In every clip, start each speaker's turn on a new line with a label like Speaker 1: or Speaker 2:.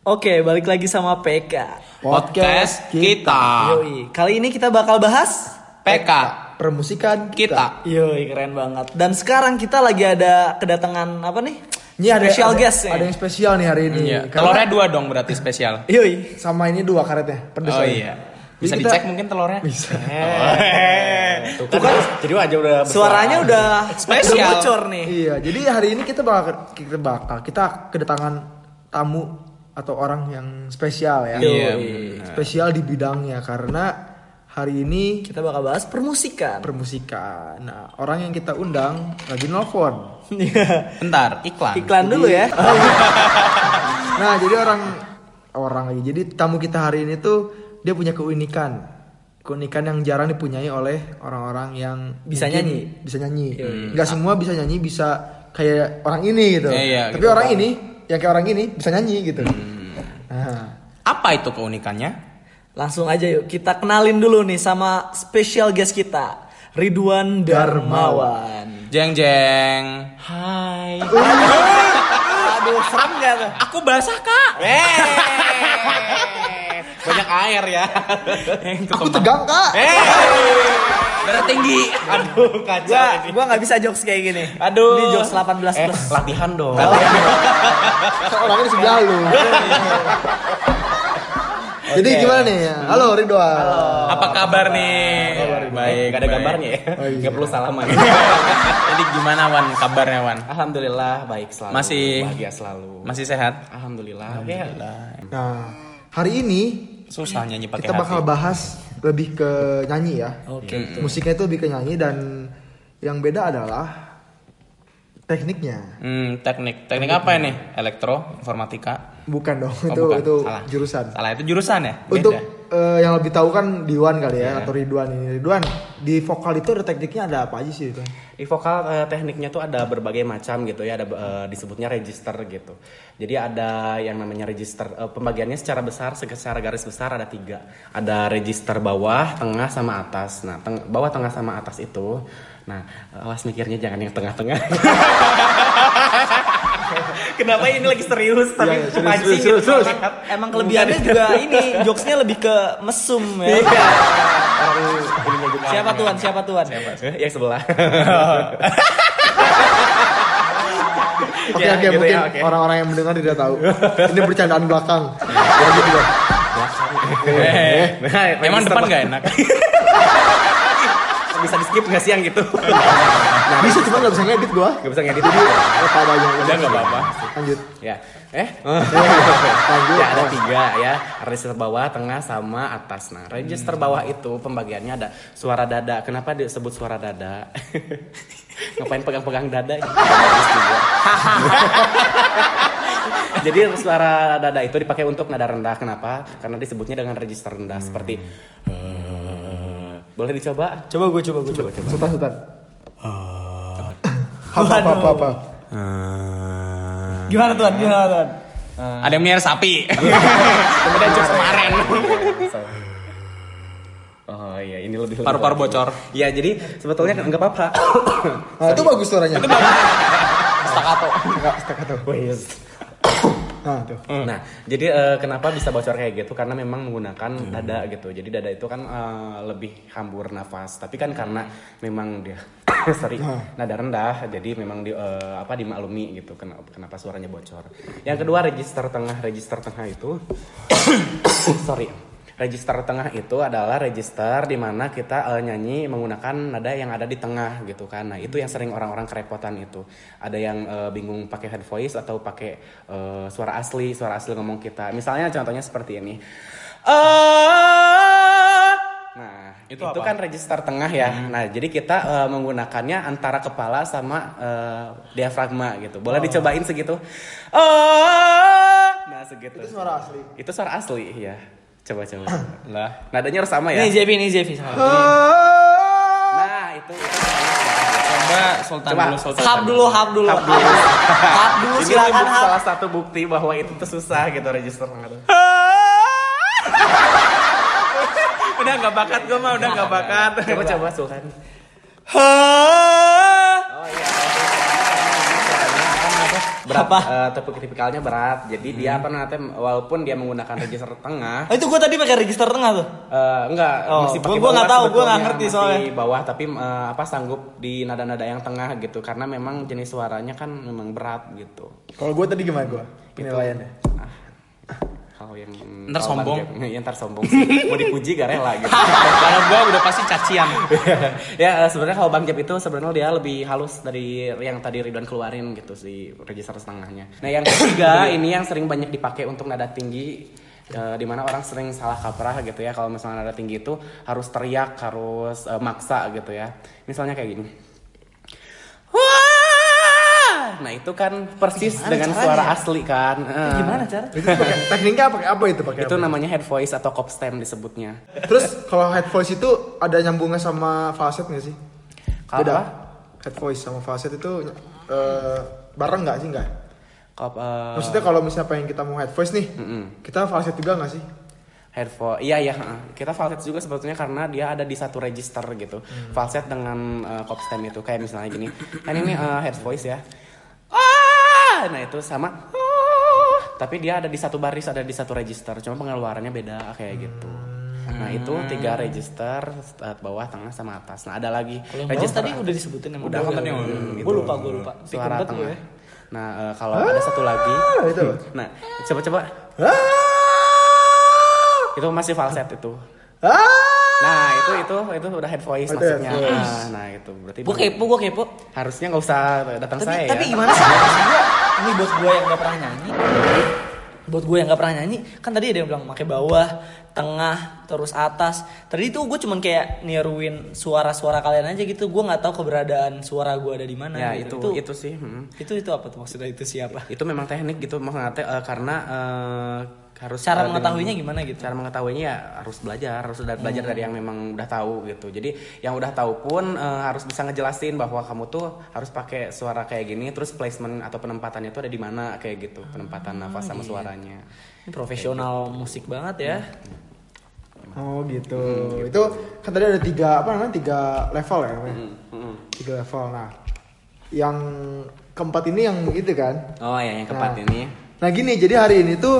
Speaker 1: Oke, balik lagi sama PK.
Speaker 2: Podcast kita.
Speaker 1: Yoi. Kali ini kita bakal bahas
Speaker 2: PK
Speaker 3: permusikan
Speaker 2: kita.
Speaker 1: Yoi, keren banget. Dan sekarang kita lagi ada kedatangan apa nih?
Speaker 3: Ini ada
Speaker 1: Special
Speaker 3: ada,
Speaker 1: guest ya?
Speaker 3: Ada yang spesial nih hari ini.
Speaker 2: Iya.
Speaker 3: Karena
Speaker 2: Telurnya dua dong berarti spesial.
Speaker 1: Yoi.
Speaker 3: sama ini dua karetnya. Pedes
Speaker 2: Oh iya. Bisa
Speaker 3: Jadi kita-
Speaker 2: dicek mungkin telurnya?
Speaker 3: Bisa.
Speaker 4: Tuh kan, jadi aja udah
Speaker 1: Suaranya udah
Speaker 2: Spesial.
Speaker 1: udah bocor nih.
Speaker 3: Iya, jadi hari ini kita bakal kita bakal kita kedatangan tamu atau orang yang spesial ya.
Speaker 2: Iya.
Speaker 3: Spesial di bidangnya karena hari ini
Speaker 1: Kita bakal bahas permusikan.
Speaker 3: permusikan. Nah, orang yang kita undang lagi nelfon.
Speaker 1: Iya.
Speaker 2: Bentar, iklan.
Speaker 1: Iklan dulu ya.
Speaker 3: Nah, jadi orang orang lagi. Jadi tamu kita hari ini tuh dia punya keunikan. Keunikan yang jarang dipunyai oleh orang-orang yang
Speaker 1: Bisa
Speaker 3: mungkin
Speaker 1: nyanyi.
Speaker 3: Bisa nyanyi. Enggak semua bisa nyanyi bisa kayak orang ini gitu.
Speaker 2: Iya, iya,
Speaker 3: Tapi
Speaker 2: gitu.
Speaker 3: orang ini yang kayak orang ini bisa nyanyi gitu.
Speaker 2: Apa itu keunikannya?
Speaker 1: Langsung aja yuk kita kenalin dulu nih sama special guest kita. Ridwan Darmawan.
Speaker 2: Jeng jeng. Hai.
Speaker 1: Aduh, serem gak tuh?
Speaker 2: Aku basah kak.
Speaker 4: Banyak air ya.
Speaker 3: aku tegang, Kak.
Speaker 2: Eh. Darah tinggi.
Speaker 4: Aduh, kacau
Speaker 1: Gua,
Speaker 4: ini.
Speaker 1: gua gak bisa jokes kayak gini.
Speaker 2: Aduh.
Speaker 1: Ini jokes 18
Speaker 4: Eh,
Speaker 1: plus.
Speaker 4: latihan dong.
Speaker 3: Orangnya di sebelah lu. Jadi gimana nih? Halo Ridwan.
Speaker 2: Apa kabar nih? Baik.
Speaker 4: Gak ada
Speaker 2: baik.
Speaker 4: gambarnya ya.
Speaker 3: Oh, iya.
Speaker 4: Gak perlu salaman.
Speaker 2: Jadi gimana Wan kabarnya Wan?
Speaker 4: Alhamdulillah baik selalu.
Speaker 2: Masih-
Speaker 4: bahagia selalu.
Speaker 2: Masih sehat?
Speaker 4: Alhamdulillah. Oke.
Speaker 3: Nah, hari ini
Speaker 2: Susah nyanyi pakai
Speaker 3: kita
Speaker 2: hati.
Speaker 3: bakal bahas lebih ke nyanyi ya.
Speaker 1: Oke.
Speaker 3: Musiknya itu lebih ke nyanyi dan yang beda adalah tekniknya.
Speaker 2: Hmm, teknik. Teknik apa ini? Elektro, informatika.
Speaker 3: Bukan dong,
Speaker 2: Oh,
Speaker 3: itu
Speaker 2: bukan.
Speaker 3: itu
Speaker 2: Salah.
Speaker 3: jurusan.
Speaker 2: Salah itu jurusan ya? Beda.
Speaker 3: Untuk eh, yang lebih tahu kan Diwan kali ya
Speaker 2: Iya.
Speaker 3: atau Ridwan ini. Ridwan, di vokal itu ada tekniknya ada apa aja sih itu?
Speaker 4: Di vokal eh, tekniknya tuh ada berbagai macam gitu ya, ada eh, disebutnya register gitu. Jadi ada yang namanya register, eh, pembagiannya secara besar, secara garis besar ada tiga. Ada register bawah, tengah, sama atas. Nah, teng- bawah, tengah, sama atas itu. Nah, awas mikirnya jangan yang tengah-tengah. Kenapa ini lagi serius tapi
Speaker 3: Iya, iya, serius,
Speaker 4: pancing
Speaker 3: serius,
Speaker 4: gitu
Speaker 3: serius.
Speaker 4: banget.
Speaker 1: Emang kelebihannya juga ini jokesnya lebih ke mesum ya.
Speaker 4: Iya. Juga.
Speaker 1: Siapa tuan? Siapa tuan?
Speaker 4: Eh, Yang sebelah.
Speaker 3: Oke
Speaker 4: Ya,
Speaker 3: oke
Speaker 4: gitu
Speaker 3: mungkin
Speaker 4: ya, oke.
Speaker 3: orang-orang yang mendengar tidak tahu. Ini bercandaan belakang. Ya, gitu kan.
Speaker 2: Eh,
Speaker 4: Nah,
Speaker 2: emang depan
Speaker 4: bawah.
Speaker 2: gak enak?
Speaker 4: bisa di skip nggak sih yang gitu?
Speaker 3: Nah, bisa cuma nggak bisa ngedit gua.
Speaker 4: Gak bisa ngedit.
Speaker 3: Apa adanya.
Speaker 2: Udah gak apa-apa.
Speaker 3: Lanjut.
Speaker 4: Ya, eh,
Speaker 3: Lanjut.
Speaker 4: ya ada tiga ya, register bawah, tengah, sama atas. Nah, register bawah itu pembagiannya ada suara dada. Kenapa disebut suara dada? Ngapain pegang-pegang dada? Jadi suara dada itu dipakai untuk nada rendah. Kenapa? Karena disebutnya dengan register rendah seperti. eh, boleh dicoba?
Speaker 1: Coba gue coba gue coba.
Speaker 3: Sultan Sultan. Apa apa apa apa.
Speaker 1: Gimana tuan? Gimana tuan?
Speaker 2: Ada yang melihara sapi. Udah jokes kemarin.
Speaker 4: Oh iya, ini lebih
Speaker 2: Paru-paru bocor.
Speaker 4: Ya, jadi sebetulnya nggak apa-apa.
Speaker 3: Nah, itu bagus suaranya.
Speaker 2: Staccato.
Speaker 3: Enggak, staccato.
Speaker 4: Wes.
Speaker 3: Nah, tuh.
Speaker 4: Nah, jadi eh, kenapa bisa bocor kayak gitu? Karena memang menggunakan dada gitu. Jadi dada itu kan eh, lebih hambur nafas. Tapi kan karena memang dia sorry nada rendah, jadi memang di, eh, apa dimaklumi gitu. Kenapa, kenapa suaranya bocor? Yang kedua register tengah, register tengah itu sorry. Register tengah itu adalah register di mana kita eh, nyanyi menggunakan nada yang ada di tengah gitu kan. Nah, itu yang sering orang-orang kerepotan itu. Ada yang eh, bingung pakai head voice atau pakai eh, suara asli, suara asli ngomong kita. Misalnya contohnya seperti ini. Eh, Nah,
Speaker 2: Itu
Speaker 4: itu,
Speaker 2: apa?
Speaker 4: kan register tengah ya. Nah, jadi kita eh, menggunakannya antara kepala sama eh, diafragma gitu. Boleh dicobain segitu? Eh, Nah, segitu.
Speaker 3: Itu suara asli.
Speaker 4: Itu suara asli, ya. Coba coba.
Speaker 2: Lah.
Speaker 4: Nadanya harus sama ya.
Speaker 1: Ini Zevi, ini Zevi.
Speaker 4: Nah, itu. itu.
Speaker 2: Coba Sultan
Speaker 4: Coba.
Speaker 2: dulu Sultan.
Speaker 1: Hap dulu, hap dulu.
Speaker 4: Hap dulu.
Speaker 1: Hap dulu
Speaker 4: Ini
Speaker 1: silakan hap.
Speaker 4: salah satu bukti bahwa itu tuh susah gitu register tuh.
Speaker 2: Udah gak bakat gue mah, udah gak bakat.
Speaker 4: Coba coba Sultan.
Speaker 1: Ha.
Speaker 4: Berat
Speaker 1: Apa?
Speaker 4: eh, tipe tipikalnya berat jadi dia apa namanya walaupun dia menggunakan register tengah
Speaker 1: Oh, itu gue tadi pakai register tengah tuh.
Speaker 4: eh, enggak
Speaker 1: Oh,
Speaker 4: masih
Speaker 1: gua-
Speaker 4: pakai
Speaker 1: gua
Speaker 4: bawah
Speaker 1: nggak tahu, gua
Speaker 4: sebetulnya,
Speaker 1: nggak ngerti
Speaker 4: masih
Speaker 1: soalnya.
Speaker 4: bawah tapi eh, apa sanggup di nada-nada yang tengah gitu karena memang jenis suaranya kan memang berat gitu
Speaker 3: Kalau gue tadi gimana gue? Penilaiannya.
Speaker 4: Kalau yang
Speaker 2: Ntar sombong.
Speaker 4: Bang Jeb- ya, ntar sombong sih mau dipuji gak rela gitu
Speaker 2: Kalau gua udah pasti cacian.
Speaker 4: ya eh, sebenarnya kalau Bang Jeb itu sebenarnya dia lebih halus dari yang tadi Ridwan keluarin gitu si register setengahnya. Nah yang ketiga ini yang sering banyak dipakai untuk nada tinggi eh, di mana orang sering salah kaprah gitu ya kalau misalnya nada tinggi itu harus teriak harus eh, maksa gitu ya. Misalnya kayak gini. Nah itu kan persis dengan
Speaker 1: caranya?
Speaker 4: suara asli kan. Eh,
Speaker 1: Gimana cara?
Speaker 3: Itu pakai tekniknya pakai apa itu pakai?
Speaker 4: Itu
Speaker 3: apa?
Speaker 4: namanya head voice atau cop stem disebutnya.
Speaker 3: Terus kalau head voice itu ada nyambungnya sama falset nggak sih?
Speaker 4: Kalau
Speaker 3: Beda.
Speaker 4: apa?
Speaker 3: Head voice sama falset itu eh, bareng nggak sih nggak?
Speaker 4: Eh,
Speaker 3: Maksudnya kalau misalnya pengen kita mau head voice nih,
Speaker 4: Mm-mm.
Speaker 3: kita falset juga nggak sih?
Speaker 4: Headphone, iya iya, heeh. kita falset juga sebetulnya karena dia ada di satu register gitu. Falset dengan uh, cop stem itu kayak misalnya gini, kan ini uh, head voice ya. Ah, nah itu sama. Tapi dia ada di satu baris, ada di satu register, cuma pengeluarannya beda kayak gitu. Nah itu tiga register uh, bawah, tengah, sama atas. Nah ada lagi
Speaker 1: Kalau
Speaker 4: register
Speaker 1: tadi udah disebutin emang.
Speaker 2: Udah kan tadi udah.
Speaker 4: gitu.
Speaker 1: Gue lupa, gue lupa.
Speaker 4: suara tengah.
Speaker 1: ya.
Speaker 4: Nah uh, kalau ada satu lagi,
Speaker 3: Ah, itu.
Speaker 4: nah coba-coba
Speaker 3: Ah!
Speaker 4: itu masih falset itu.
Speaker 3: Ah!
Speaker 4: Nah itu itu itu udah head voice
Speaker 3: Oh,
Speaker 4: maksudnya.
Speaker 3: voice.
Speaker 4: Nah, nah itu berarti
Speaker 1: Gue kepo, gue kepo.
Speaker 4: harusnya nggak usah datang
Speaker 1: Tapi,
Speaker 4: saya
Speaker 1: tapi
Speaker 4: ya.
Speaker 1: gimana sih? Ini buat gue yang gak pernah nyanyi. Buat gue yang gak pernah nyanyi, kan tadi ada yang bilang pakai bawah, tengah, terus atas. Tadi itu gue cuman kayak niruin suara-suara kalian aja gitu. Gue nggak tahu keberadaan suara gue ada di mana.
Speaker 4: Ya
Speaker 1: gitu.
Speaker 4: itu itu sih. hmm.
Speaker 1: itu itu apa tuh maksudnya itu siapa?
Speaker 4: Itu memang teknik gitu mengatnya eh, karena eh, harus
Speaker 1: Cara
Speaker 4: eh,
Speaker 1: mengetahuinya
Speaker 4: dengan-
Speaker 1: gimana gitu?
Speaker 4: Cara mengetahuinya ya harus belajar, harus udah belajar dari yang memang udah tahu gitu. Jadi yang udah tahu pun eh, harus bisa ngejelasin bahwa kamu tuh harus pakai suara kayak gini, terus placement atau penempatannya tuh ada di mana kayak gitu, penempatan nafas sama suaranya.
Speaker 1: Ini profesional musik banget ya.
Speaker 3: Oh gitu. Itu kan tadi ada tiga apa namanya tiga level ya namanya.
Speaker 4: Mm-mm.
Speaker 3: Tiga level. Nah, yang keempat ini yang itu kan.
Speaker 4: Oh ya yang keempat
Speaker 3: Nah.
Speaker 4: ini.
Speaker 3: Nah gini, jadi hari ini tuh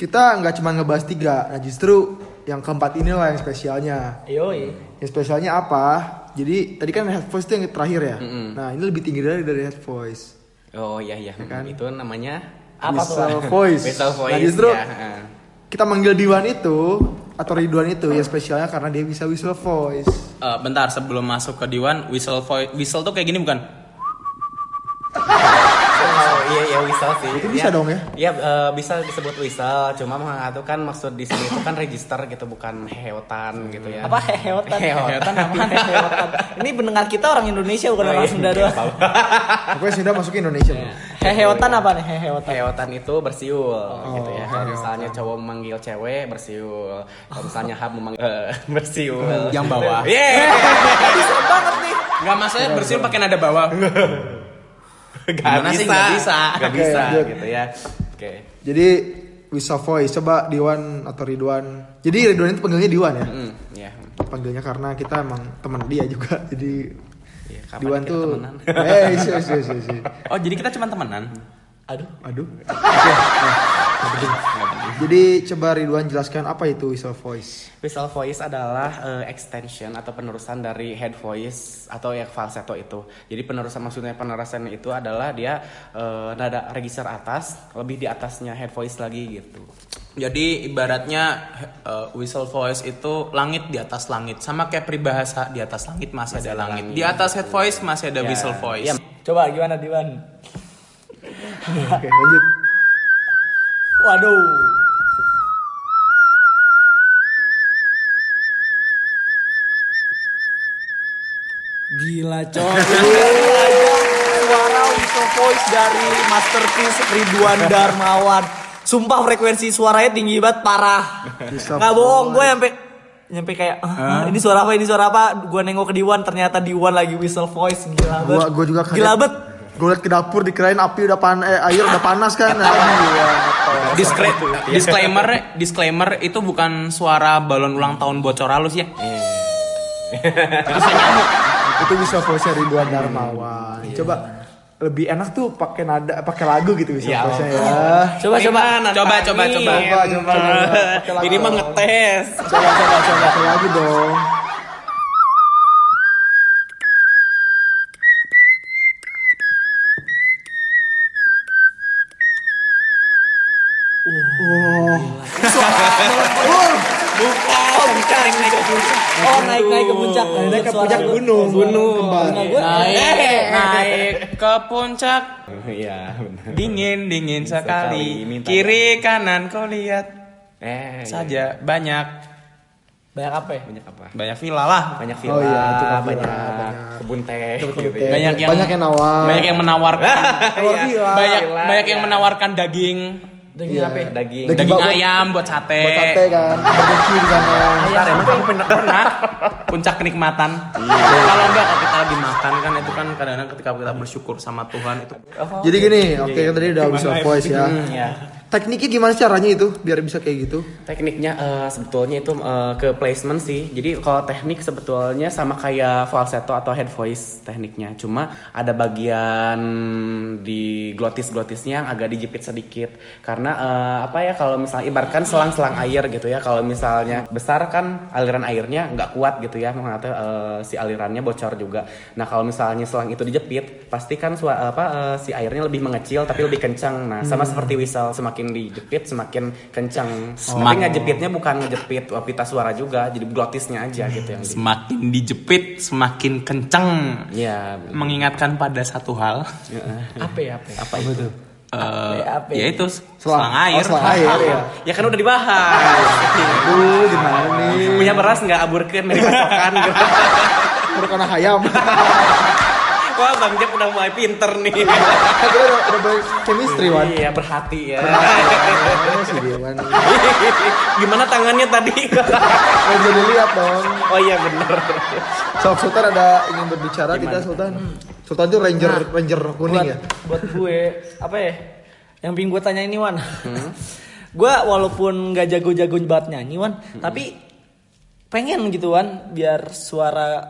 Speaker 3: kita nggak cuma ngebahas tiga. Nah justru yang keempat inilah yang spesialnya.
Speaker 1: Yoi.
Speaker 3: Yang spesialnya apa? Jadi tadi kan head voice itu yang terakhir ya.
Speaker 4: Mm-mm.
Speaker 3: Nah ini lebih tinggi dari dari head voice.
Speaker 4: Oh iya iya,
Speaker 3: kan?
Speaker 4: itu namanya
Speaker 1: Apa tuh?
Speaker 3: Whistle voice.
Speaker 4: Whistle voice.
Speaker 3: Nah justru
Speaker 4: ya,
Speaker 3: kita manggil Diwan itu atau Ridwan itu ya spesialnya karena dia bisa whistle voice.
Speaker 2: Eh, bentar sebelum masuk ke Diwan, whistle voice, whistle tuh kayak gini bukan?
Speaker 4: Oh iya iya whistle sih.
Speaker 3: Itu bisa dong ya?
Speaker 4: Iya eh, bisa disebut whistle. Cuma mah itu kan maksud di sini itu kan register gitu bukan heheotan gitu ya.
Speaker 1: Apa heheotan?
Speaker 4: Heheotan
Speaker 1: Apaan heheotan? Ini pendengar kita orang Indonesia bukan
Speaker 4: Oh,
Speaker 1: orang
Speaker 4: iya,
Speaker 1: Sunda
Speaker 4: iya,
Speaker 1: doang.
Speaker 3: Pokoknya sudah masuk ke Indonesia.
Speaker 4: Iya.
Speaker 1: Heheotan apa nih heheotan?
Speaker 4: Heheotan itu bersiul
Speaker 3: Oh,
Speaker 4: gitu ya. Kalau misalnya cowok memanggil cewek bersiul. Kalau misalnya hab memanggil eh, bersiul.
Speaker 2: Yang bawah.
Speaker 4: Yeah.
Speaker 1: Bisa banget nih.
Speaker 2: Enggak maksudnya bersiul pakai nada bawah.
Speaker 4: Gak
Speaker 2: Gimana sih? Nggak bisa.
Speaker 4: Gak
Speaker 3: Oke,
Speaker 4: bisa
Speaker 3: lanjut.
Speaker 4: gitu ya. Oke.
Speaker 3: Jadi whistle voice coba Diwan atau Ridwan. Jadi Ridwan itu panggilnya Diwan ya.
Speaker 4: Hmm, ya.
Speaker 3: Panggilnya karena kita emang teman dia juga. Jadi
Speaker 4: Iya, kapan
Speaker 3: Diwan
Speaker 4: kita
Speaker 3: tuh
Speaker 4: temenan?
Speaker 3: Eh, isi, isi, isi, isi.
Speaker 2: Oh, jadi kita cuma temenan.
Speaker 1: Aduh.
Speaker 3: Aduh. Oke. Nah. Jadi coba Ridwan jelaskan apa itu whistle voice.
Speaker 4: Whistle voice adalah eh, extension atau penerusan dari head voice atau yang falsetto itu. Jadi penerusan maksudnya penerusan itu adalah dia eh, nada register atas, lebih di atasnya head voice lagi gitu.
Speaker 2: Jadi ibaratnya eh, whistle voice itu langit di atas langit, sama kayak peribahasa di atas langit masih, ada langit. Di atas head voice masih ada
Speaker 4: Ya,
Speaker 2: whistle voice.
Speaker 4: iya.
Speaker 1: Coba gimana Diwan?
Speaker 3: Oke, lanjut.
Speaker 1: Waduh. Gila coy. Suara whistle voice dari masterpiece Ridwan Darmawan. Sumpah frekuensi suaranya tinggi banget parah. Nggak bohong, gue
Speaker 3: voice.
Speaker 1: nyampe nyampe kayak "Ah, ini suara apa ini suara apa gue nengok ke Diwan ternyata Diwan lagi whistle voice gila banget
Speaker 3: Gua gua juga kaget.
Speaker 1: gila banget
Speaker 3: Gue liat ke dapur dikirain api udah pan eh, air udah panas kan. Aduh, ya, ngetol.
Speaker 2: Discra- disclaimer, disclaimer itu bukan suara balon ulang tahun bocor halus ya.
Speaker 3: itu bisa voice Ridwan Darmawan. Coba lebih enak tuh pakai nada pakai lagu gitu bisa
Speaker 4: Ya
Speaker 3: voice-nya ya.
Speaker 1: Coba coba.
Speaker 2: Coba coba coba.
Speaker 3: Coba coba.
Speaker 4: Ini mah ngetes.
Speaker 1: Coba coba coba.
Speaker 3: Lagu dong.
Speaker 1: Puncak
Speaker 3: gunung.
Speaker 4: Gunung.
Speaker 1: Gua-
Speaker 2: Naik naik ke puncak
Speaker 4: Iya, benar.
Speaker 2: dingin dingin sekali. Kiri kanan kau lihat
Speaker 4: Eh,
Speaker 2: saja banyak
Speaker 1: Banyak apa ya?
Speaker 4: banyak apa?
Speaker 2: banyak villa lah.
Speaker 4: Banyak
Speaker 3: Oh
Speaker 4: villa,
Speaker 3: iya, itu
Speaker 4: banyak,
Speaker 3: banyak.
Speaker 4: kebun teh,
Speaker 3: Kebun
Speaker 4: gitu
Speaker 3: teh.
Speaker 4: ya.
Speaker 2: Banyak yang
Speaker 3: Banyak yang nawar.
Speaker 2: Banyak yang menawarkan.
Speaker 3: Nawar villa.
Speaker 2: banyak banyak yang
Speaker 4: iya.
Speaker 2: menawarkan daging
Speaker 1: Daging
Speaker 3: Iya.
Speaker 1: apa? ya?
Speaker 4: Daging.
Speaker 3: Daging
Speaker 2: daging ayam buat sate.
Speaker 3: Buat sate kan. Barbecue di sana.
Speaker 2: Bentar, emang kamu pernah pernah puncak kenikmatan. Kalau enggak kalau kita lagi makan kan itu kan kadang-kadang ketika kita bersyukur sama Tuhan itu.
Speaker 3: Jadi gini, oke kan tadi udah visual voice ya.
Speaker 4: ya.
Speaker 3: Tekniknya gimana caranya itu biar bisa kayak gitu?
Speaker 4: Tekniknya eh, sebetulnya itu eh, ke placement sih. Jadi kalau teknik sebetulnya sama kayak falsetto atau head voice tekniknya. Cuma ada bagian di glotis-glotisnya yang agak dijepit sedikit. Karena eh, apa ya kalau misalnya ibaratkan selang-selang air gitu ya. Kalau misalnya besar kan aliran airnya nggak kuat gitu ya. Mengatakan eh, si alirannya bocor juga. Nah kalau misalnya selang itu dijepit, pasti kan sua- apa eh, si airnya lebih mengecil tapi lebih kencang. Nah sama seperti whistle semakin dijepit semakin kencang. Tapi
Speaker 2: Semak-
Speaker 4: ngejepitnya bukan ngejepit uh, pita suara juga, jadi glotisnya aja gitu yang di.
Speaker 2: Semakin dijepit semakin kenceng.
Speaker 4: Iya.
Speaker 2: Mengingatkan pada satu hal.
Speaker 1: Apa ya? Apa ya?
Speaker 4: Apa itu?
Speaker 2: Eh,
Speaker 1: apa?
Speaker 2: yaitu
Speaker 3: Selang,
Speaker 2: selang air.
Speaker 3: Oh, selang air ya.
Speaker 4: Ya kan udah dibahas.
Speaker 3: Aduh, gimana nih?
Speaker 4: Punya beras nggak aburkan dari pasokan gitu.
Speaker 3: Merupakan hayam.
Speaker 4: Wah Bang Jep udah mulai pinter nih.
Speaker 3: Kita udah, udah chemistry, Wan.
Speaker 4: Iya berhati ya.
Speaker 3: Oh, si Dewan.
Speaker 4: Gimana tangannya tadi?
Speaker 3: Oh, bisa dilihat dong.
Speaker 4: oh iya bener.
Speaker 3: Sob Sultan ada ingin berbicara tidak Sultan? Sultan itu ranger ranger kuning
Speaker 1: buat,
Speaker 3: ya.
Speaker 1: buat gue apa ya yang pingin gue tanya ini Wan gue walaupun gak jago-jago banget nyanyi Wan tapi pengen gitu Wan biar suara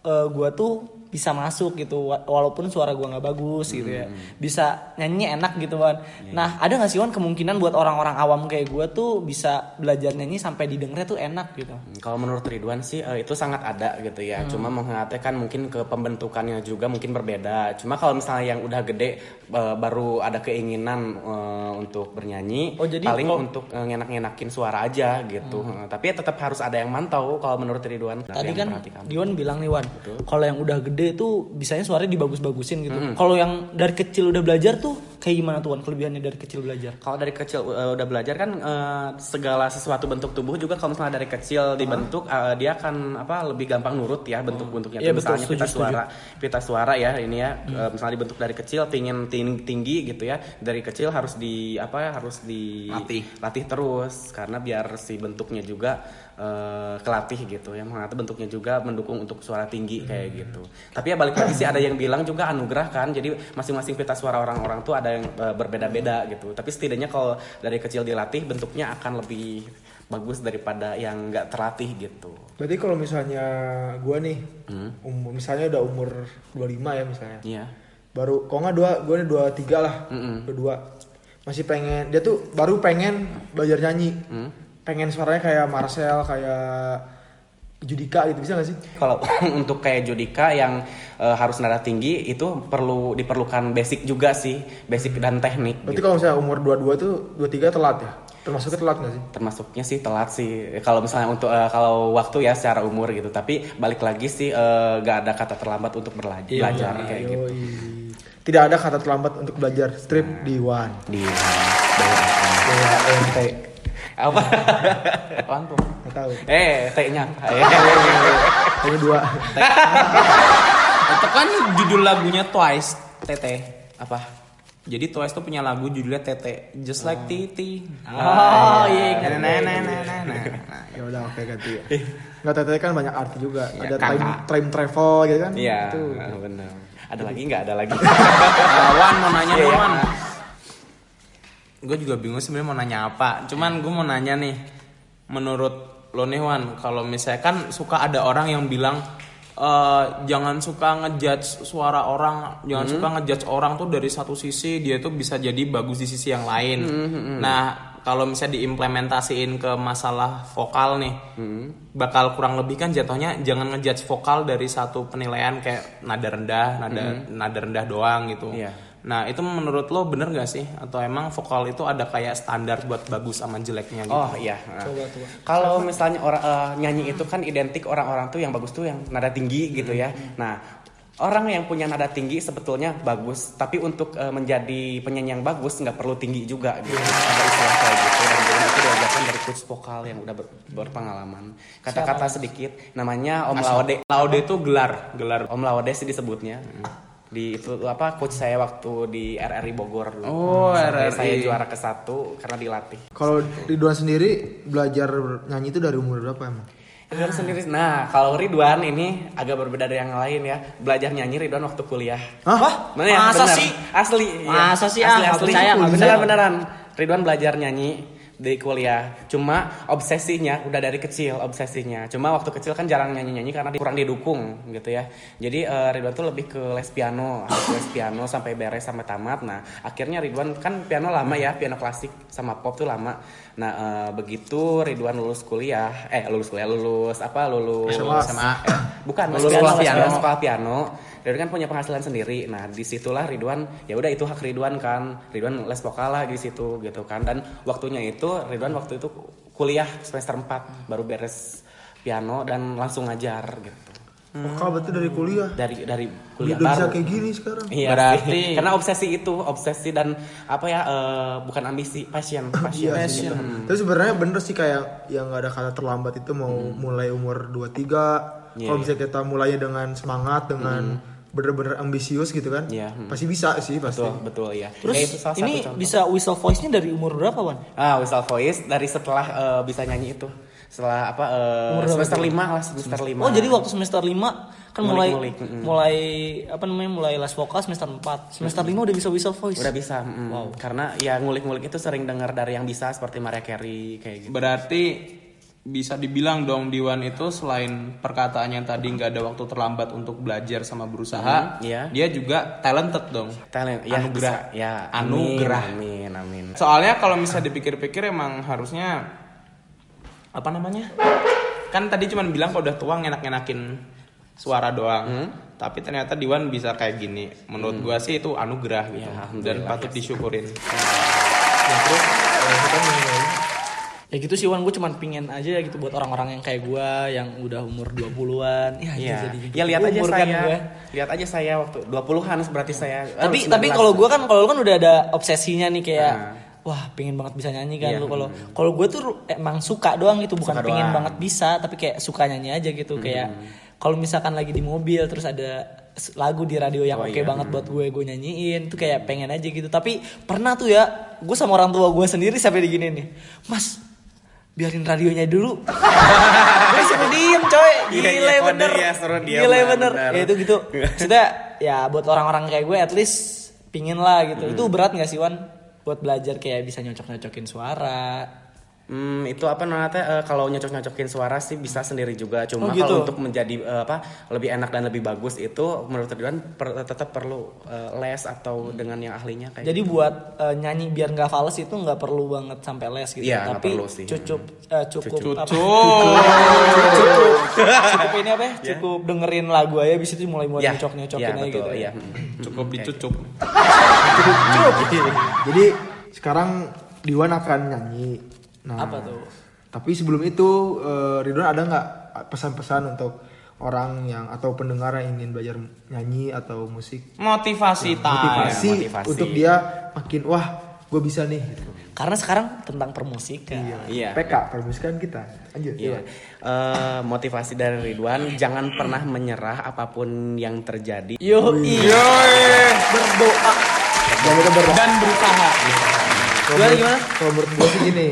Speaker 1: eh, gue tuh bisa masuk gitu wa- walaupun suara gue nggak bagus gitu ya bisa nyanyi enak gitu Wan nah ada nggak sih Wan kemungkinan buat orang-orang awam kayak gue tuh bisa belajar nyanyi sampai didengarnya tuh enak gitu
Speaker 4: Kalau menurut Ridwan sih eh, itu sangat ada gitu ya. Cuma mengatakan mungkin ke pembentukannya juga mungkin berbeda. Cuma kalau misalnya yang udah gede eh, baru ada keinginan eh, untuk bernyanyi,
Speaker 1: Oh, jadi
Speaker 4: paling
Speaker 1: kalau-
Speaker 4: untuk ngenak-ngenakin suara aja gitu. Eh, tapi ya tetap harus ada yang mantau kalau menurut Ridwan.
Speaker 1: Tadi
Speaker 4: Yang
Speaker 1: kan. Dion bilang nih Wan, kalau yang udah gede tuh bisanya suaranya dibagus-bagusin gitu. Kalau yang dari kecil udah belajar tuh kayak gimana tuh Wan kelebihannya dari kecil belajar?
Speaker 4: Kalau dari kecil uh, udah belajar kan uh, segala sesuatu bentuk tubuh juga kalau misalnya dari kecil dibentuk uh, dia akan apa lebih gampang nurut ya bentuk-bentuknya
Speaker 1: Iya,
Speaker 4: Tuh
Speaker 1: betul,
Speaker 4: misalnya
Speaker 1: setuju,
Speaker 4: pita
Speaker 1: setuju.
Speaker 4: suara pita suara ya ini ya uh, misalnya dibentuk dari kecil pingin tinggi, tinggi gitu ya dari kecil harus di apa ya harus
Speaker 2: Latih.
Speaker 4: dilatih terus karena biar si bentuknya juga uh, kelatih gitu ya mengatakan bentuknya juga mendukung untuk suara tinggi kayak gitu tapi ya balik lagi sih ada yang bilang juga anugerah kan jadi masing-masing pita suara orang-orang tuh ada yang uh, berbeda-beda gitu tapi setidaknya kalau dari kecil dilatih bentuknya akan lebih bagus daripada yang nggak terlatih gitu
Speaker 3: Berarti kalau misalnya gua nih, umur misalnya udah umur 25 ya misalnya.
Speaker 4: iya
Speaker 3: Baru kalau nggak dua, gua nih dua tiga lah, dua dua. Masih pengen, dia tuh baru pengen belajar nyanyi. Pengen suaranya kayak Marcel, kayak Judika gitu bisa gak sih?
Speaker 4: kalau untuk kayak Judika yang uh, harus nada tinggi itu perlu diperlukan basic juga sih basic dan teknik
Speaker 3: Berarti
Speaker 4: gitu.
Speaker 3: kalau misalnya umur 22 tuh 23 telat ya? Termasuknya telat gak sih?
Speaker 4: termasuknya sih telat sih kalau misalnya untuk eh, kalau waktu ya secara umur gitu tapi balik lagi sih eh, gak ada kata terlambat untuk berla- belajar kayak gitu
Speaker 3: Yoi. Tidak ada kata terlambat untuk belajar strip di One.
Speaker 4: di
Speaker 3: DNT.
Speaker 4: Apa apaan tuh
Speaker 3: Gak tahu.
Speaker 4: eh T-nya apa?
Speaker 3: Ini dua.
Speaker 2: Itu kan judul lagunya Twice, Tete.
Speaker 4: apa
Speaker 2: Jadi Twice tuh punya lagu judulnya Tete, Just Like Titi.
Speaker 1: Oh iya, ingat.
Speaker 2: Nah, nah, nah, nah, nah.
Speaker 3: ya udah oke ganti ya. Nggak teteh kan banyak arti juga.
Speaker 2: Ya,
Speaker 3: ada time, time travel gitu kan?
Speaker 4: iya
Speaker 3: Itu.
Speaker 4: benar ada lagi nggak ada lagi
Speaker 2: Ah, Wan mau nanya
Speaker 4: Iya,
Speaker 2: nih
Speaker 4: iya.
Speaker 2: Wan. Gue juga bingung sebenarnya mau nanya apa. Cuman gue mau nanya nih, menurut lo nih Wan, kalau misalnya kan suka ada orang yang bilang eh, jangan suka ngejudge suara orang, jangan suka ngejudge orang tuh dari satu sisi dia tuh bisa jadi bagus di sisi yang lain. Nah, kalau misalnya diimplementasiin ke masalah vokal nih, bakal kurang lebih kan jatuhnya jangan ngejudge vokal dari satu penilaian kayak nada rendah, nada nada rendah doang gitu.
Speaker 4: Iya.
Speaker 2: Nah, itu menurut lo bener gak sih? Atau emang vokal itu ada kayak standar buat bagus sama jeleknya gitu?
Speaker 4: Oh iya. Kalau misalnya orang eh, nyanyi itu kan identik orang-orang tuh yang bagus tuh yang nada tinggi gitu ya. Nah orang yang punya nada tinggi sebetulnya bagus, tapi untuk eh, menjadi penyanyi yang bagus nggak perlu tinggi juga gitu. Ada istilah kayak gitu dan itu diajarkan dari coach vokal yang udah ber- berpengalaman. Kata-kata sedikit, namanya Om Laude.
Speaker 2: Laude itu gelar, gelar.
Speaker 4: Om Laude sih disebutnya. Di itu apa coach saya waktu di RRI Bogor dulu.
Speaker 2: Oh,
Speaker 4: Sampai
Speaker 2: RRI.
Speaker 4: Saya juara ke satu karena dilatih.
Speaker 3: Kalau Ridwan sendiri belajar nyanyi itu dari umur berapa emang?
Speaker 4: Ridwan sendiri. Nah, kalau Ridwan ini agak berbeda dari yang lain ya. Belajar nyanyi Ridwan waktu kuliah.
Speaker 3: Hah?
Speaker 4: Mana ya?
Speaker 1: Masa
Speaker 4: Bener.
Speaker 1: sih?
Speaker 4: Asli. iya.
Speaker 1: Masa sih? Ah, nggak percaya, nggak
Speaker 4: Beneran beneran. Ridwan belajar nyanyi di kuliah. Cuma obsesinya udah dari kecil obsesinya. Cuma waktu kecil kan jarang nyanyi-nyanyi karena kurang didukung gitu ya. Jadi eh, Ridwan tuh lebih ke les piano, harus les piano sampai beres sampai tamat. Nah, akhirnya Ridwan kan piano lama ya, piano klasik sama pop tuh lama. Nah, eh, begitu Ridwan lulus kuliah, eh lulus kuliah, lulus apa? Lulus
Speaker 2: SMA.
Speaker 4: Eh, bukan,
Speaker 2: Lulus
Speaker 4: lulus piano,
Speaker 2: piano.
Speaker 4: sekolah piano. Ridwan kan punya penghasilan sendiri. Nah, di situlah Ridwan, ya udah itu hak Ridwan kan. Ridwan les vokal lah di situ gitu kan. Dan waktunya itu Ridwan waktu itu kuliah semester 4 baru beres piano dan langsung ngajar gitu.
Speaker 3: Vokal berarti dari kuliah.
Speaker 4: Dari dari
Speaker 3: Udah
Speaker 4: kuliah
Speaker 3: bisa
Speaker 4: baru.
Speaker 3: kayak gini sekarang.
Speaker 4: Iya,
Speaker 2: Berarti-
Speaker 4: karena obsesi itu, obsesi dan apa ya eh, bukan ambisi, passion, passion.
Speaker 3: Iya
Speaker 4: gitu.
Speaker 3: Tapi sebenarnya bener sih kayak yang nggak ada kata terlambat itu mau mulai umur 23
Speaker 4: Iya,
Speaker 3: Kalau
Speaker 4: iya.
Speaker 3: bisa kita mulainya dengan semangat dengan bener-bener ambisius gitu kan.
Speaker 4: Iya, hmm.
Speaker 3: Pasti bisa sih pasti.
Speaker 4: Betul, betul ya.
Speaker 1: Terus
Speaker 4: Ya, itu salah satu
Speaker 1: ini
Speaker 4: contoh.
Speaker 1: bisa whistle voice-nya dari umur berapa, Wan?
Speaker 4: Ah, whistle voice dari setelah eh, bisa nyanyi itu. Setelah apa eh,
Speaker 1: Umur
Speaker 4: semester? 5 lah, semester 5.
Speaker 1: Oh, jadi waktu semester 5 kan mulai
Speaker 4: Ngulik-ngulik, mm-mm.
Speaker 1: mulai apa namanya? mulai les vokal semester 4. Semester 5 udah bisa whistle voice.
Speaker 4: udah bisa. mm. Karena ya ngulik-ngulik itu sering dengar dari yang bisa seperti Mariah Carey kayak gitu.
Speaker 2: Berarti bisa dibilang dong Diwan itu selain perkataannya yang tadi nggak ada waktu terlambat untuk belajar sama berusaha,
Speaker 4: Hmm, iya.
Speaker 2: dia juga talented dong.
Speaker 4: Talent ya
Speaker 2: Anugerah.
Speaker 4: bisa. Ya,
Speaker 2: Anugerah.
Speaker 4: Amin, amin.
Speaker 2: Soalnya kalau misalnya dipikir-pikir emang harusnya apa namanya? Kan tadi cuma bilang kalau udah tua enak-enakin suara doang.
Speaker 4: Hmm.
Speaker 2: Tapi ternyata Diwan bisa kayak gini. Menurut gua sih itu anugerah gitu.
Speaker 4: Ya,
Speaker 2: Dan patut disyukurin.
Speaker 3: Ya, terus kita.
Speaker 1: Ya gitu sih Wan, gue cuman pingin aja ya gitu buat orang-orang yang kayak gue yang udah umur 20-an. Ya,
Speaker 4: Iya.
Speaker 1: jadi
Speaker 4: Ya lihat aja
Speaker 1: umur
Speaker 4: saya.
Speaker 1: kan gua.
Speaker 4: Lihat aja saya waktu 20-an berarti saya.
Speaker 1: Tapi
Speaker 4: eh,
Speaker 1: tapi
Speaker 4: 19.
Speaker 1: kalau gue kan kalau kan udah ada obsesinya nih kayak
Speaker 4: Nah.
Speaker 1: wah pengen banget bisa nyanyi kan
Speaker 4: Iya,
Speaker 1: lu kalau kalau gue tuh emang suka doang gitu bukan
Speaker 4: Suka
Speaker 1: pengen
Speaker 4: doang.
Speaker 1: banget bisa tapi kayak suka nyanyi aja gitu kayak kalau misalkan lagi di mobil terus ada lagu di radio yang
Speaker 4: Oh,
Speaker 1: oke
Speaker 4: iya.
Speaker 1: banget buat gue gue nyanyiin tuh kayak pengen aja gitu tapi pernah tuh ya gue sama orang tua gue sendiri sampai digini nih mas biarin radionya dulu. Gue diem coy?
Speaker 4: Iya,
Speaker 1: gile
Speaker 4: iya, kode
Speaker 1: bener.
Speaker 4: ya, suruh diem
Speaker 1: gile
Speaker 4: lah,
Speaker 1: bener.
Speaker 4: bener.
Speaker 1: ya itu gitu. Maksudnya ya buat orang-orang kayak gue at least pingin lah gitu. Itu
Speaker 4: Hmm.
Speaker 1: berat gak sih Wan? Buat belajar kayak bisa nyocok-nyocokin suara
Speaker 4: Hmm, itu apa namanya teh, eh, kalau nyocok-nyocokin suara sih bisa sendiri juga.
Speaker 1: Oh,
Speaker 4: Cuma
Speaker 1: gitu?
Speaker 4: kalau untuk menjadi eh, apa lebih enak dan lebih bagus itu menurut Ridwan per- tetap perlu eh, les atau dengan yang ahlinya kayak.
Speaker 1: jadi buat eh, nyanyi biar nggak fals itu nggak perlu banget sampai les gitu
Speaker 4: Iya, nggak
Speaker 1: tapi
Speaker 4: perlu sih.
Speaker 1: cukup eh, cukup apa?
Speaker 2: Cucuk.
Speaker 1: cukup cukup ini apa ya cukup dengerin lagu aja bisa itu mulai mulai
Speaker 4: Ya,
Speaker 1: nyocok nyocokin
Speaker 4: ya,
Speaker 1: aja
Speaker 4: betul,
Speaker 1: gitu
Speaker 4: iya.
Speaker 2: Cukup dicucuk.
Speaker 3: Jadi sekarang Diwan akan nyanyi. Nah,
Speaker 1: Apa tuh?
Speaker 3: Tapi sebelum itu eh, Ridwan ada nggak pesan-pesan untuk orang yang atau pendengar yang ingin belajar nyanyi atau musik?
Speaker 2: Motivasi time.
Speaker 3: Motivasi,
Speaker 4: motivasi.
Speaker 3: untuk dia makin wah gue bisa nih. Gitu.
Speaker 1: karena sekarang tentang permusikan
Speaker 4: Iya.
Speaker 3: PK permusikan kita. Lanjut.
Speaker 4: Iya. Eh, motivasi dari Ridwan jangan pernah menyerah apa pun yang terjadi.
Speaker 1: yo iya berdoa
Speaker 3: Jangan kita ber-
Speaker 2: Dan berusaha.
Speaker 1: gimana gimana
Speaker 3: Kalau menurut gue sih gini,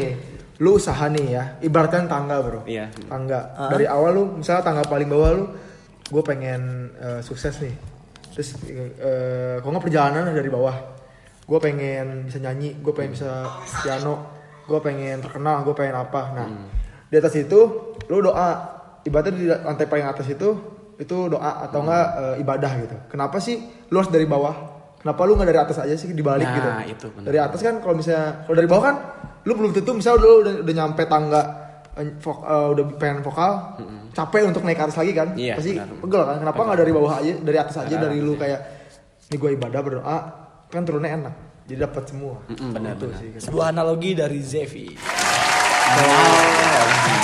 Speaker 3: lu usaha nih ya, ibaratkan tangga bro.
Speaker 4: Iya.
Speaker 3: Tangga. Dari awal lu, misalnya tangga paling bawah lu, gue pengen eh, sukses nih. Terus, eh kalau nggak perjalanan dari bawah, gue pengen bisa nyanyi, gue pengen bisa piano, gue pengen terkenal, gue pengen apa. Nah, di atas itu, lu doa. Ibaratnya di lantai paling atas itu, itu doa atau enggak eh, ibadah gitu. Kenapa sih lu harus dari bawah? Kenapa lu nggak dari atas aja sih dibalik
Speaker 4: Nah,
Speaker 3: gitu?
Speaker 4: itu benar.
Speaker 3: Dari atas kan kalau misalnya kalau dari bawah kan lu belum tentu misal lu udah, udah nyampe tangga eh, vok- eh, udah pengen vokal, capek untuk naik ke atas lagi kan?
Speaker 4: Iya,
Speaker 3: Pasti
Speaker 4: benar.
Speaker 3: pegel kan? Kenapa nggak dari bawah aja, dari atas aja
Speaker 4: Benar,
Speaker 3: dari lu
Speaker 4: iya.
Speaker 3: kayak ini gue ibadah berdoa kan turunnya enak. Jadi dapat semua.
Speaker 4: Mm-mm, benar,
Speaker 3: Gitu
Speaker 4: benar.
Speaker 3: sih.
Speaker 1: Sebuah analogi dari Zevi.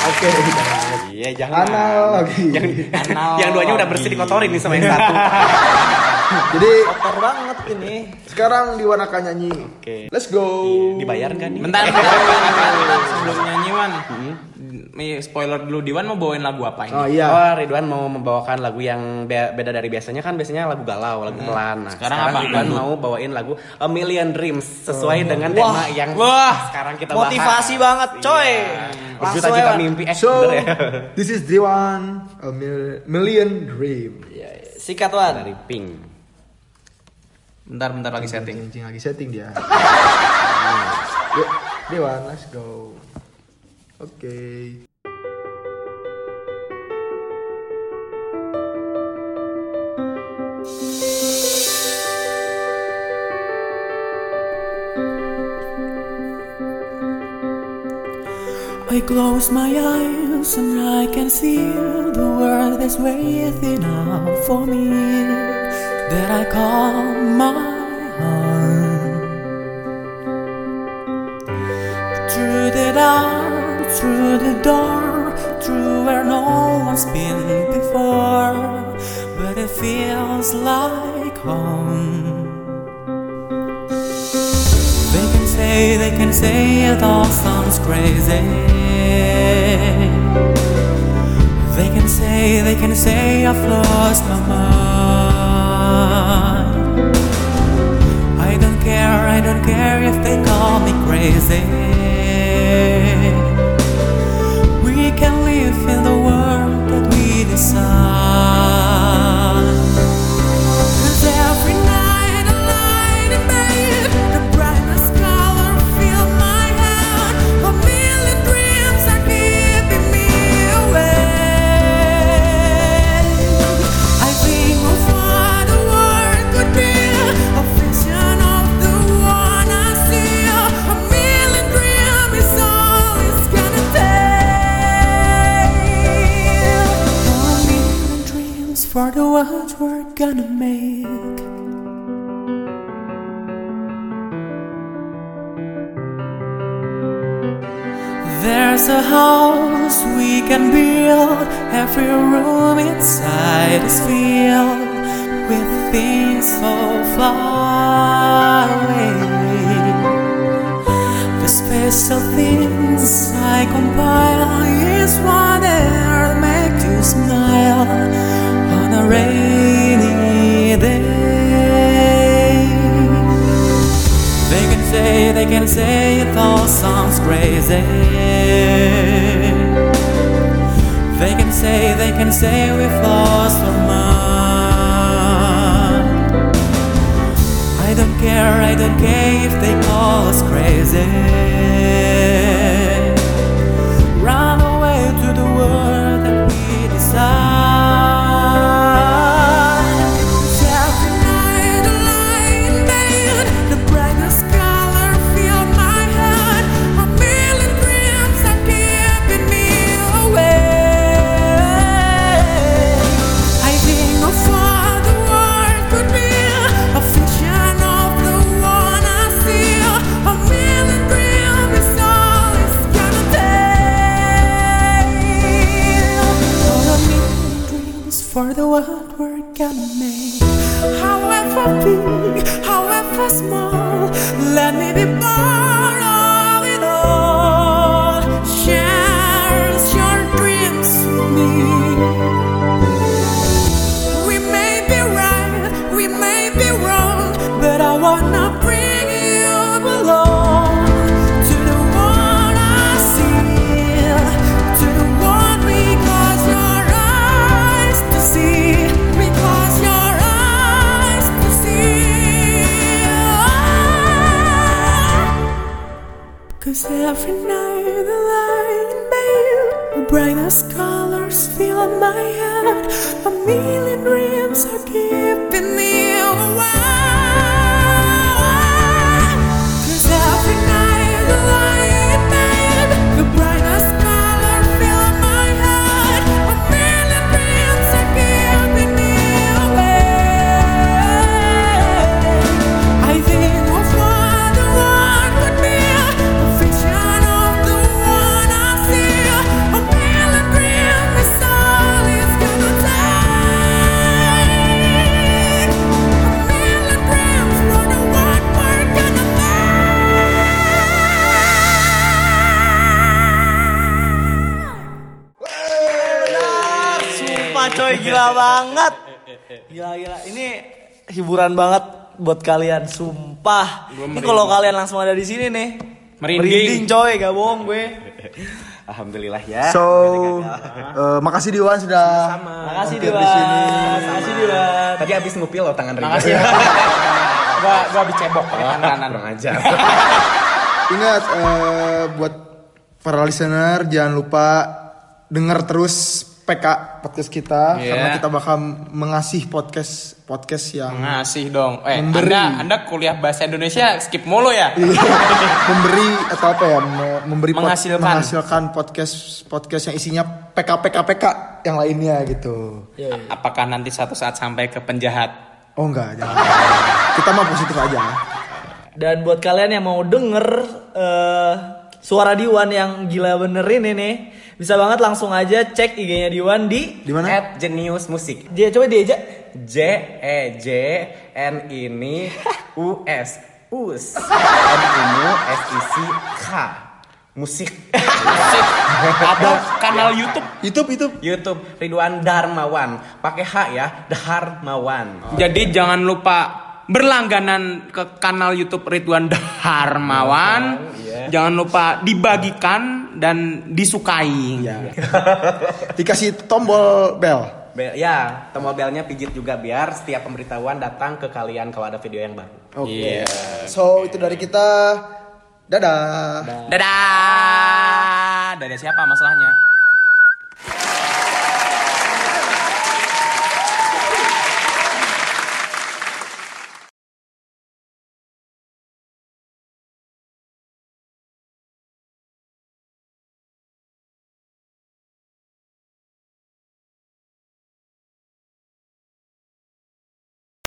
Speaker 3: Oke.
Speaker 4: Iya, jangan.
Speaker 3: Analogi.
Speaker 4: Yang,
Speaker 2: Analogi.
Speaker 4: yang duanya udah bersih dikotorin nih sama yang satu.
Speaker 3: Jadi
Speaker 1: Kotor banget ini.
Speaker 3: sekarang Diwanaka nyanyi.
Speaker 4: Oke.
Speaker 3: Let's go.
Speaker 4: Dibayar kan nih?
Speaker 2: Bentar, bentar. sebelum nyanyi Wan. Nih, spoiler dulu Diwan mau bawain lagu apa ini?
Speaker 3: Oh iya.
Speaker 4: Oh, Ridwan mau membawakan lagu yang be- beda dari biasanya kan biasanya lagu galau, lagu pelan. Nah,
Speaker 2: Sekarang
Speaker 4: sekarang,
Speaker 2: apa?
Speaker 4: Ridwan mau bawain lagu A Million Dreams sesuai dengan
Speaker 1: Wah.
Speaker 4: tema yang
Speaker 2: Wah.
Speaker 4: sekarang kita
Speaker 1: Motivasi
Speaker 4: bahas.
Speaker 1: banget, coy.
Speaker 4: Iya. Berjuta-juta
Speaker 1: ya, Wan.
Speaker 4: mimpi eh
Speaker 3: So,
Speaker 4: ya.
Speaker 3: this is Diwan a mil- million dream.
Speaker 1: Iya, iya. Sikat Wan.
Speaker 4: dari Pink.
Speaker 2: Bentar, bentar lagi setting.
Speaker 3: Cincin lagi setting dia. Yuk, Dewan, let's go. Oke.
Speaker 5: I close my eyes and I can see the world is waiting out for me. That I call my home. Through the dark, through the door, through where no one's been before, but it feels like home. They can say, they can say it all sounds crazy. They can say, they can say I've lost my mind. Care, I don't care if they call me crazy. We can live in the world that we decide. House we can build. Every room inside is filled with things so far away. The special things I compile is whatever makes you smile on a rainy day. Say, they can say it all sounds crazy. They can say, they can say we've lost our mind. I don't care, I don't care if they call us crazy. Small, let me be part every night the light bed, the brightest colors fill my head. A million dreams
Speaker 1: hiburan banget buat kalian, sumpah. Ini kalau kalian langsung ada di sini nih.
Speaker 2: Merinding.
Speaker 1: coy, gak bohong gue.
Speaker 4: Alhamdulillah ya.
Speaker 3: So, eh, makasih Diwan sudah
Speaker 1: Makasih
Speaker 3: mampir
Speaker 1: Diwan.
Speaker 3: di sini.
Speaker 1: Makasih Diwan.
Speaker 4: Tadi habis ngupil lo tangan Ringo.
Speaker 2: Makasih. gua gua habis cebok pakai tangan kanan.
Speaker 4: Kurang ajar.
Speaker 3: Ingat eh, buat para listener jangan lupa dengar terus PK podcast kita
Speaker 2: Iya.
Speaker 3: karena kita bakal mengasih podcast podcast yang
Speaker 2: Ngasih dong. Eh,
Speaker 3: Memberi.
Speaker 2: Anda Anda kuliah bahasa Indonesia skip mulu ya?
Speaker 3: memberi atau apa ya me- memberi pod-
Speaker 2: Menghasilkan.
Speaker 3: menghasilkan podcast podcast yang isinya PK PK PK yang lainnya gitu.
Speaker 2: Apakah nanti suatu saat sampai ke penjahat?
Speaker 3: Oh enggak, jangan. kita mah positif aja.
Speaker 1: Dan buat kalian yang mau denger eh, suara Diwan yang gila bener ini nih, bisa banget langsung aja cek IG-nya Diwan di
Speaker 3: Di mana?
Speaker 4: At Genius Musik.
Speaker 1: dia coba diajak
Speaker 4: J E J N ini U S Us N ungu S I C K musik
Speaker 2: Musik. Atau kanal YouTube.
Speaker 3: YouTube itu
Speaker 4: YouTube Ridwan Darmawan pakai H ya Darmawan
Speaker 2: Jadi jangan lupa berlangganan ke kanal YouTube Ridwan Darmawan. Jangan lupa dibagikan dan disukai.
Speaker 3: dikasih tombol bell.
Speaker 4: Bel, ya tombol belnya pijit juga biar setiap pemberitahuan datang ke kalian kalau ada video yang baru
Speaker 3: Oke. So itu dari kita. Dadah.
Speaker 2: Dadah. Dadah siapa masalahnya?